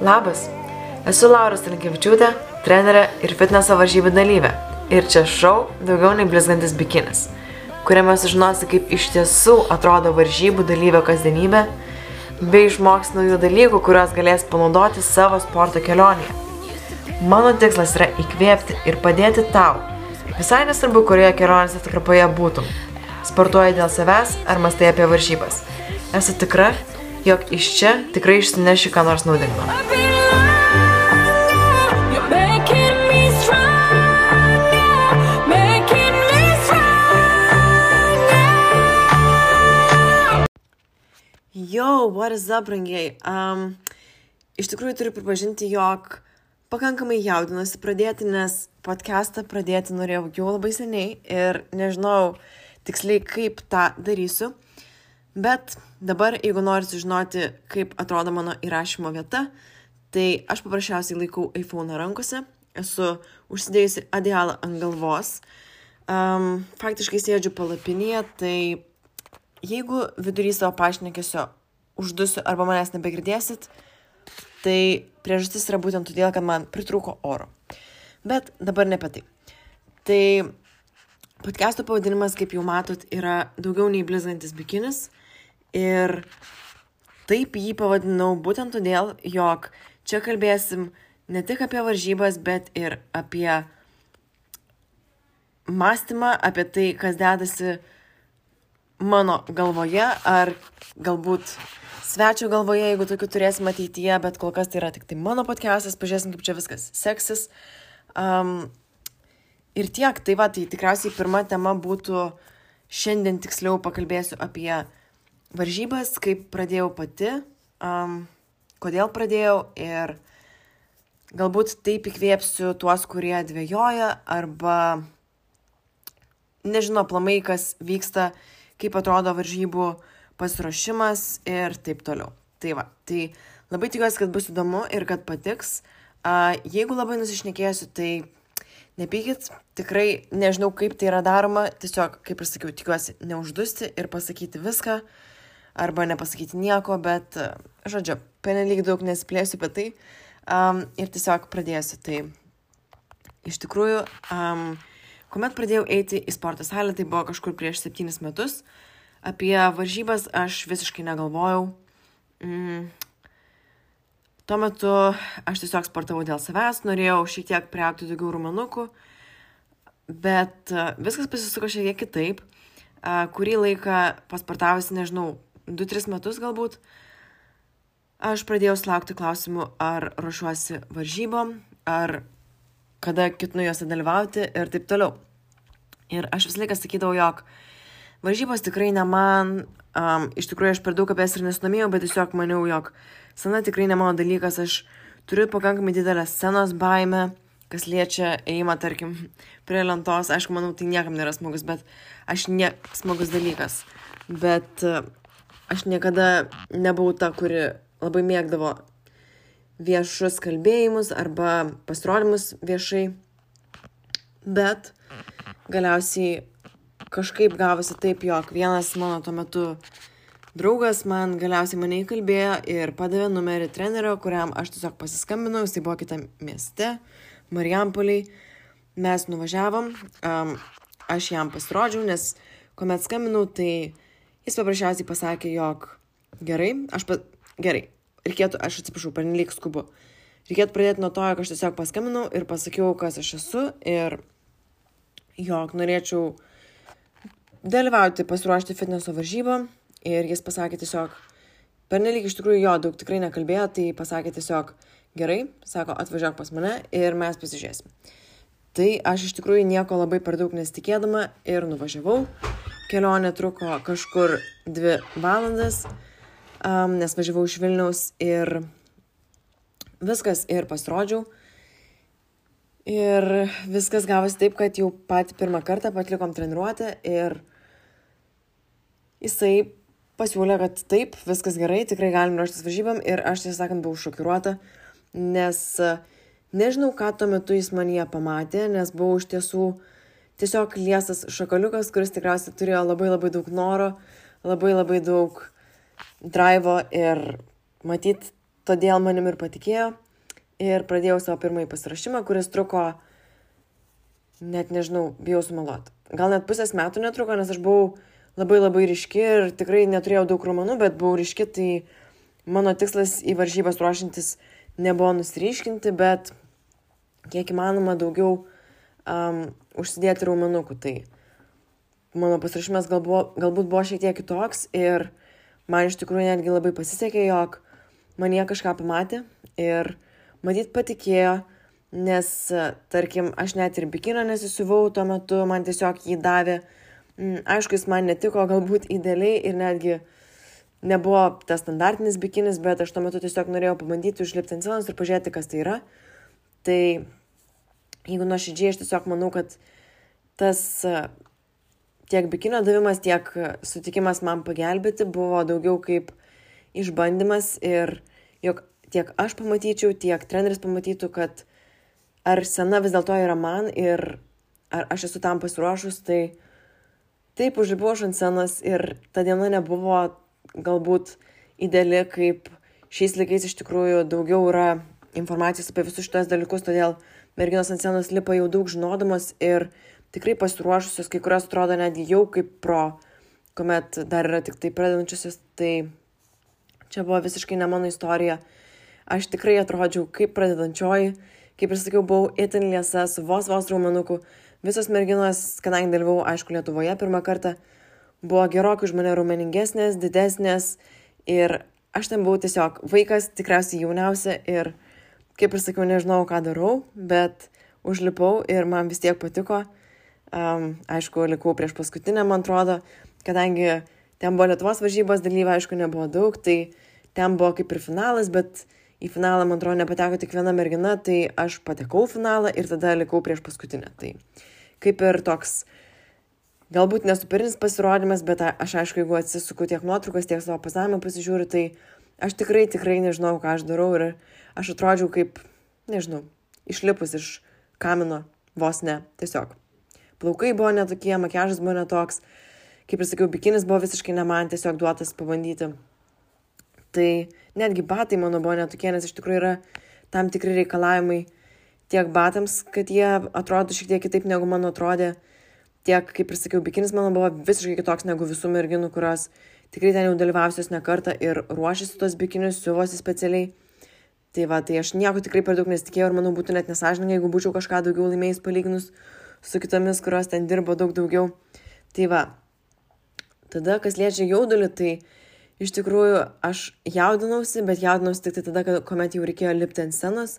Labas, esu Laura Stankievičiūtė, trenerė ir fitneso varžybų dalyvė. Ir čia šau daugiau nei blizgantis bikinis, kuriame sužinosi, kaip iš tiesų atrodo varžybų dalyvio kasdienybė, bei išmoks naujų dalykų, kuriuos galės panaudoti savo sporto kelionėje. Mano tikslas yra įkvėpti ir padėti tau. Visai nesvarbu, kurioje kelionės atkarpoje būtum. Sportuoji dėl savęs ar mastai apie varžybas. Esu tikra, jog iš čia tikrai išsineši ką nors naudingo. Yo, what is up, brangiai? Um, iš tikrųjų turiu pripažinti, jog pakankamai jaudinuosi pradėti, nes podcastą pradėti norėjau jau labai seniai ir nežinau tiksliai, kaip tą darysiu. Bet dabar, jeigu nori sužinoti, kaip atrodo mano įrašymo vieta, tai aš paprasčiausiai laikau iPhone rankose, esu užsidėjusi adialą ant galvos, um, faktiškai sėdžiu palapinėje, tai jeigu vidury savo pašnekėsio uždusiu arba manęs nebegirdėsit, tai priežastis yra būtent todėl, kad man pritrūko oro. Bet dabar ne apie tai. Tai podcast'o pavadinimas, kaip jau matot, yra daugiau nei blizgantis bikinis. Ir taip jį pavadinau būtent todėl, jog čia kalbėsim ne tik apie varžybas, bet ir apie mąstymą, apie tai, kas dedasi mano galvoje, ar galbūt svečio galvoje, jeigu tokių turėsim ateityje, bet kol kas tai yra tik tai mano podcastas, pažiūrėsim, kaip čia viskas seksis. Um, ir tiek, tai va, tai tikriausiai pirma tema būtų, šiandien tiksliau pakalbėsiu apie varžybas, kaip pradėjau pati, um, kodėl pradėjau ir galbūt taip įkvėpsiu tuos, kurie dvėjoja arba nežino plamai, kas vyksta, kaip atrodo varžybų pasiruošimas ir taip toliau. Tai va, tai labai tikiuosi, kad bus įdomu ir kad patiks. Uh, jeigu labai nusišnekėsiu, tai nepykit, tikrai nežinau, kaip tai yra daroma, tiesiog, kaip ir sakiau, tikiuosi neuždusti ir pasakyti viską, arba nepasakyti nieko, bet, žodžiu, penelyg daug nesiplėsiu apie tai um, ir tiesiog pradėsiu. Tai iš tikrųjų, um, kuomet pradėjau eiti į sporto salę, tai buvo kažkur prieš septynis metus, apie varžybas aš visiškai negalvojau. Mm, Tuo metu aš tiesiog sportavau dėl savęs, norėjau šiek tiek priaukti daugiau rumanukų, bet viskas pasisuko šiek tiek kitaip. Kurį laiką pasportavusi, nežinau, 2-3 metus galbūt, aš pradėjau sulaukti klausimų, ar ruošiuosi varžybom, ar kada ketinu juose dalyvauti ir taip toliau. Ir aš visą laiką sakydavau, jog varžybos tikrai ne man, um, iš tikrųjų aš per daug apie jas ir nesinomėjau, bet tiesiog maniau, jog Scena tikrai ne mano dalykas, aš turiu pakankamai didelę scenos baimę, kas liečia ėjimą, tarkim, prie lentos. Aišku, manau, tai niekam nėra smagus, bet aš ne smagus dalykas. Bet e, aš niekada nebuvau ta, kuri labai mėgdavo viešus kalbėjimus arba pasirodymus viešai. Bet galiausiai kažkaip gavosi taip, jog vienas mano tuo metu draugas man galiausiai mane įkalbėjo ir padavė numerį trenerio, kuriam aš tiesiog pasiskambinau, jisai buvo kitame mieste, Marijampoliai. Mes nuvažiavom, um, aš jam pasirodžiau, nes kuomet skambinau, tai jis paprasčiausiai pasakė, jog gerai, aš pa... gerai, reikėtų, aš atsiprašau, pernelyg skubu. Reikėtų pradėti nuo to, jog aš tiesiog paskambinau ir pasakiau, kas aš esu ir jog norėčiau dalyvauti, pasiruošti fitneso varžybą Ir jis pasakė tiesiog, pernelyg iš tikrųjų jo daug tikrai nekalbėjo, tai pasakė tiesiog, gerai, sako, atvažiuok pas mane ir mes pasižiūrėsim. Tai aš iš tikrųjų nieko labai per daug nesitikėdama ir nuvažiavau. Kelionė truko kažkur dvi valandas, um, nes važiavau iš Vilniaus ir viskas ir pasirodžiau. Ir viskas gavosi taip, kad jau patį pirmą kartą patlikom treniruotę ir jisai pasiūlė, kad taip, viskas gerai, tikrai galim ruoštis varžybam ir aš tiesą sakant buvau šokiruota, nes e, nežinau, ką tuo metu jis manyje pamatė, nes buvau iš tiesų tiesiog liesas šakaliukas, kuris tikriausiai turėjo labai labai daug noro, labai labai daug drivo ir matyt, todėl manim ir patikėjo ir pradėjau savo pirmąjį pasirašymą, kuris truko, net nežinau, bijau sumalot. Gal net pusės metų netruko, nes aš buvau labai labai ryški ir tikrai neturėjau daug romanų, bet buvau ryški, tai mano tikslas į varžybas ruošintis nebuvo nusryškinti, bet kiek įmanoma daugiau um, užsidėti raumenukų. Tai mano pasirašymas gal buvo, galbūt buvo šiek tiek kitoks ir man iš tikrųjų netgi labai pasisekė, jog man jie kažką pamatė ir matyt patikėjo, nes, tarkim, aš net ir bikino nesisuvau tuo metu, man tiesiog jį davė. Mm, aišku, jis man netiko galbūt idealiai ir netgi nebuvo tas standartinis bikinis, bet aš tuo metu tiesiog norėjau pabandyti užlipti ant scenos ir pažiūrėti, kas tai yra. Tai jeigu nuoširdžiai, aš tiesiog manau, kad tas tiek bikinio davimas, tiek sutikimas man pagelbėti buvo daugiau kaip išbandymas ir jog tiek aš pamatyčiau, tiek treneris pamatytų, kad ar sena vis dėlto yra man ir ar aš esu tam pasiruošus, tai taip užlipau aš ant scenos ir ta diena nebuvo galbūt ideali, kaip šiais laikais iš tikrųjų daugiau yra informacijos apie visus šitos dalykus, todėl merginos ant scenos lipa jau daug žinodamos ir tikrai pasiruošusios, kai kurios atrodo netgi jau kaip pro, kuomet dar yra tik tai pradedančiosios, tai čia buvo visiškai ne mano istorija aš tikrai atrodžiau kaip pradedančioji, kaip ir sakiau, buvau itin liesa, su vos vos raumenuku. Visos merginos, kadangi dalyvau, aišku, Lietuvoje pirmą kartą, buvo gerokai už mane raumeningesnės, didesnės ir aš ten buvau tiesiog vaikas, tikriausiai jauniausia ir, kaip ir sakiau, nežinau, ką darau, bet užlipau ir man vis tiek patiko. Um, aišku, likau prieš paskutinę, man atrodo, kadangi ten buvo Lietuvos varžybos dalyviai, aišku, nebuvo daug, tai ten buvo kaip ir finalas, bet į finalą, man atrodo, nepateko tik viena mergina, tai aš patekau finalą ir tada likau prieš paskutinę. Tai kaip ir toks, galbūt nesuperinis pasirodymas, bet aš aišku, jeigu atsisuku tiek nuotraukas, tiek savo pasavimą pasižiūriu, tai aš tikrai, tikrai nežinau, ką aš darau ir aš atrodžiau kaip, nežinau, išlipus iš kamino, vos ne, tiesiog. Plaukai buvo netokie, makiažas buvo netoks, kaip ir sakiau, bikinis buvo visiškai ne man, tiesiog duotas pabandyti. Tai netgi batai mano buvo netokie, nes iš tikrųjų yra tam tikri reikalavimai tiek batams, kad jie atrodo šiek tiek kitaip negu man atrodė, tiek, kaip ir sakiau, bikinis mano buvo visiškai kitoks negu visų merginų, kurios tikrai ten jau dalyvavusios ne kartą ir ruošiasi tos bikinius, siuvosi specialiai. Tai va, tai aš nieko tikrai per daug nesitikėjau ir manau būtų net nesažininkai, jeigu būčiau kažką daugiau laimėjus palyginus su kitomis, kurios ten dirbo daug daugiau. Tai va, tada, kas liečia jaudulį, tai iš tikrųjų aš jaudinausi, bet jaudinausi tik tai tada, kuomet jau reikėjo lipti ant scenos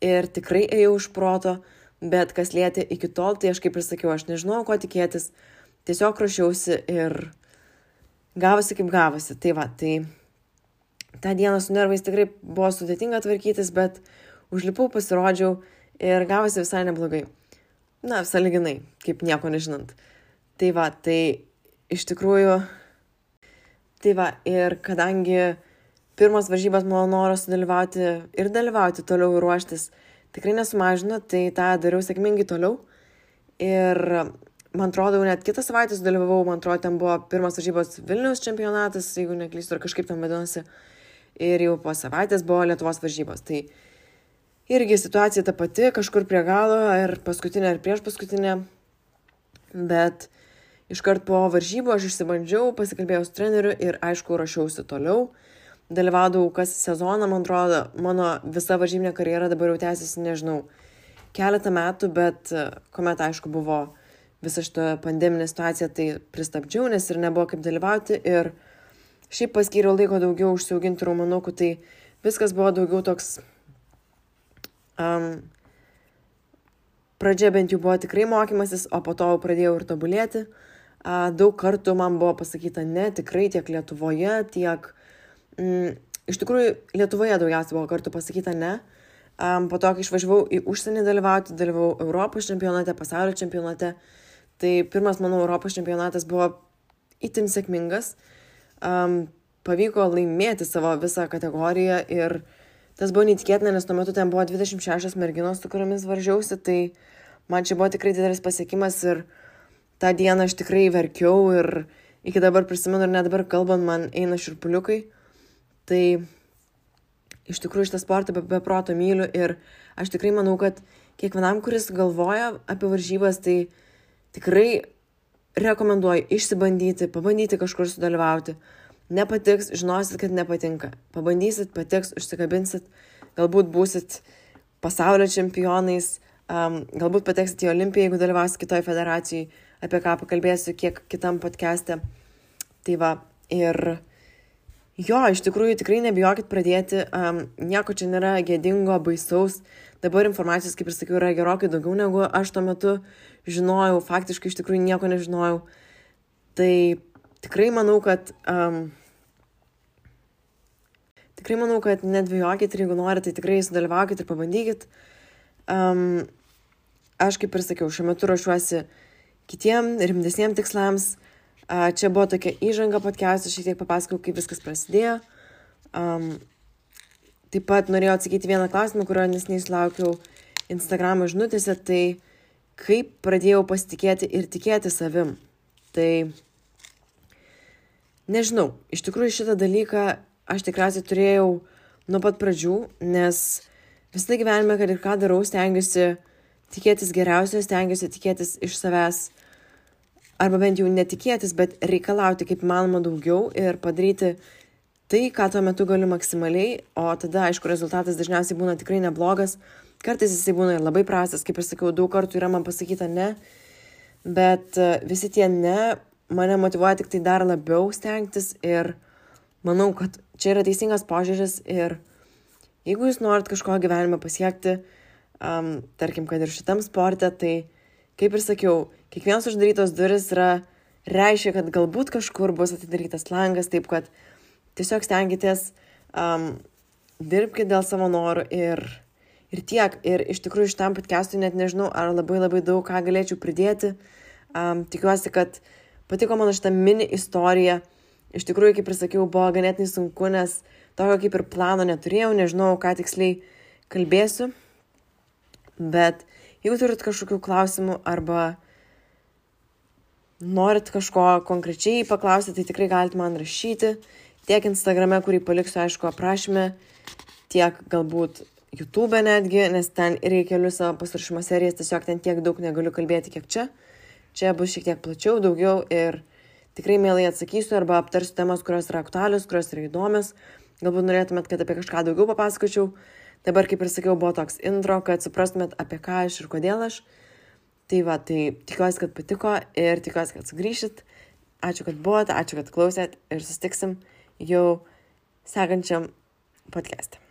ir tikrai ėjau iš proto, bet kas lietė iki tol, tai aš kaip ir sakiau, aš nežinau, ko tikėtis, tiesiog ruošiausi ir gavosi kaip gavosi. Tai va, tai tą dieną su nervais tikrai buvo sudėtinga tvarkytis, bet užlipau, pasirodžiau ir gavosi visai neblogai. Na, saliginai, kaip nieko nežinant. Tai va, tai iš tikrųjų Tai va, ir kadangi pirmas varžybas mano noras sudalyvauti ir dalyvauti toliau ir ruoštis tikrai nesumažino, tai tą dariau sėkmingai toliau. Ir man atrodo, net kitą savaitę sudalyvavau, man atrodo, ten buvo pirmas varžybos Vilnius čempionatas, jeigu neklystu, ar kažkaip tam vadinasi. Ir jau po savaitės buvo Lietuvos varžybos. Tai irgi situacija ta pati, kažkur prie galo, ir paskutinė, ir prieš paskutinė. Bet Iškart po varžybų aš išsibandžiau, pasikalbėjau su treneriu ir aišku, rašiausi toliau. Dalyvaudavau kas sezoną, man atrodo, mano visa varžybinė karjera dabar jau tęsiasi, nežinau, keletą metų, bet e, kuomet aišku buvo visa šita pandeminė situacija, tai pristabdžiau, nes ir nebuvo kaip dalyvauti ir šiaip paskyriau laiko daugiau užsiauginti raumenukų, tai viskas buvo daugiau toks... Um, pradžia bent jau buvo tikrai mokymasis, o po to jau pradėjau ir tobulėti. Uh, Daug kartų man buvo pasakyta ne, tikrai tiek Lietuvoje, tiek... Mm, iš tikrųjų, Lietuvoje daugiausiai buvo kartų pasakyta ne. Um, po to, kai išvažiavau į užsienį dalyvauti, dalyvau Europos čempionate, pasaulio čempionate, tai pirmas mano Europos čempionatas buvo itin sėkmingas. Um, pavyko laimėti savo visą kategoriją ir tas buvo neįtikėtina, nes tuo metu ten buvo 26 merginos, su kuriamis varžiausi, tai man čia buvo tikrai didelis pasiekimas ir tą dieną aš tikrai verkiau ir iki dabar prisimenu ir net dabar kalbant man eina širpuliukai. Tai iš tikrųjų šitą sportą be, be proto myliu ir aš tikrai manau, kad kiekvienam, kuris galvoja apie varžybas, tai tikrai rekomenduoju išsibandyti, pabandyti kažkur sudalyvauti. Nepatiks, žinosit, kad nepatinka. Pabandysit, patiks, užsikabinsit, galbūt būsit pasaulio čempionais, um, galbūt pateksit į Olimpiją, jeigu dalyvausit kitoje federacijai, apie ką pakalbėsiu kiek kitam podcast'e. Tai va, ir jo, iš tikrųjų tikrai nebijokit pradėti, um, nieko čia nėra gėdingo, baisaus. Dabar informacijos, kaip ir sakiau, yra gerokai daugiau negu aš tuo metu žinojau, faktiškai iš tikrųjų nieko nežinojau. Tai tikrai manau, kad... Um, tikrai manau, kad nedvėjokit ir jeigu norite, tai tikrai sudalyvaukit ir pabandykit. Um, aš kaip ir sakiau, šiuo metu ruošiuosi kitiem rimtesniem tikslams. Uh, čia buvo tokia įžanga podcast'o, šiek tiek papasakau, kaip viskas prasidėjo. Um, taip pat norėjau atsakyti vieną klausimą, kurio nesiniai sulaukiau Instagram žinutėse, tai kaip pradėjau pasitikėti ir tikėti savim. Tai nežinau, iš tikrųjų šitą dalyką aš tikriausiai turėjau nuo pat pradžių, nes visą gyvenime, kad ir ką darau, stengiuosi tikėtis geriausio, stengiuosi tikėtis iš savęs, arba bent jau netikėtis, bet reikalauti kaip manoma daugiau ir padaryti tai, ką tuo metu galiu maksimaliai, o tada, aišku, rezultatas dažniausiai būna tikrai neblogas, kartais jisai būna ir labai prastas, kaip ir sakiau, daug kartų yra man pasakyta ne, bet e, visi tie ne mane motivuoja tik tai dar labiau stengtis ir manau, kad čia yra teisingas požiūris ir jeigu jūs norit kažko gyvenime pasiekti, um, tarkim, kad ir šitam sporte, tai kaip ir sakiau, kiekvienos uždarytos duris yra, reiškia, kad galbūt kažkur bus atidarytas langas, taip kad tiesiog stengiatės, um, dirbkite dėl savo norų ir, ir tiek. Ir iš tikrųjų šitam podcast'ui net nežinau, ar labai labai daug ką galėčiau pridėti. Um, tikiuosi, kad patiko mano šitą mini istoriją. Iš tikrųjų, kaip ir sakiau, buvo ganėtinai sunku, nes tokio kaip ir plano neturėjau, nežinau, ką tiksliai kalbėsiu. Bet jeigu turit kažkokių klausimų arba norit kažko konkrečiai paklausyti, tai tikrai galite man rašyti tiek Instagrame, kurį paliksiu, aišku, aprašymę, tiek galbūt YouTube netgi, nes ten irgi keliu savo pasirašymo serijas, tiesiog ten tiek daug negaliu kalbėti, kiek čia. Čia bus šiek tiek plačiau, daugiau ir tikrai mielai atsakysiu arba aptarsiu temas, kurios yra aktualios, kurios yra įdomios. Galbūt norėtumėt, kad apie kažką daugiau papasakočiau. Dabar, kaip ir sakiau, buvo toks intro, kad suprastumėt, apie ką aš ir kodėl aš. Tai va, tai tikiuosi, kad patiko ir tikiuosi, kad sugrįšit. Ačiū, kad buvote, ačiū, kad klausėt ir sustiksim jau sekančiam podcast'e.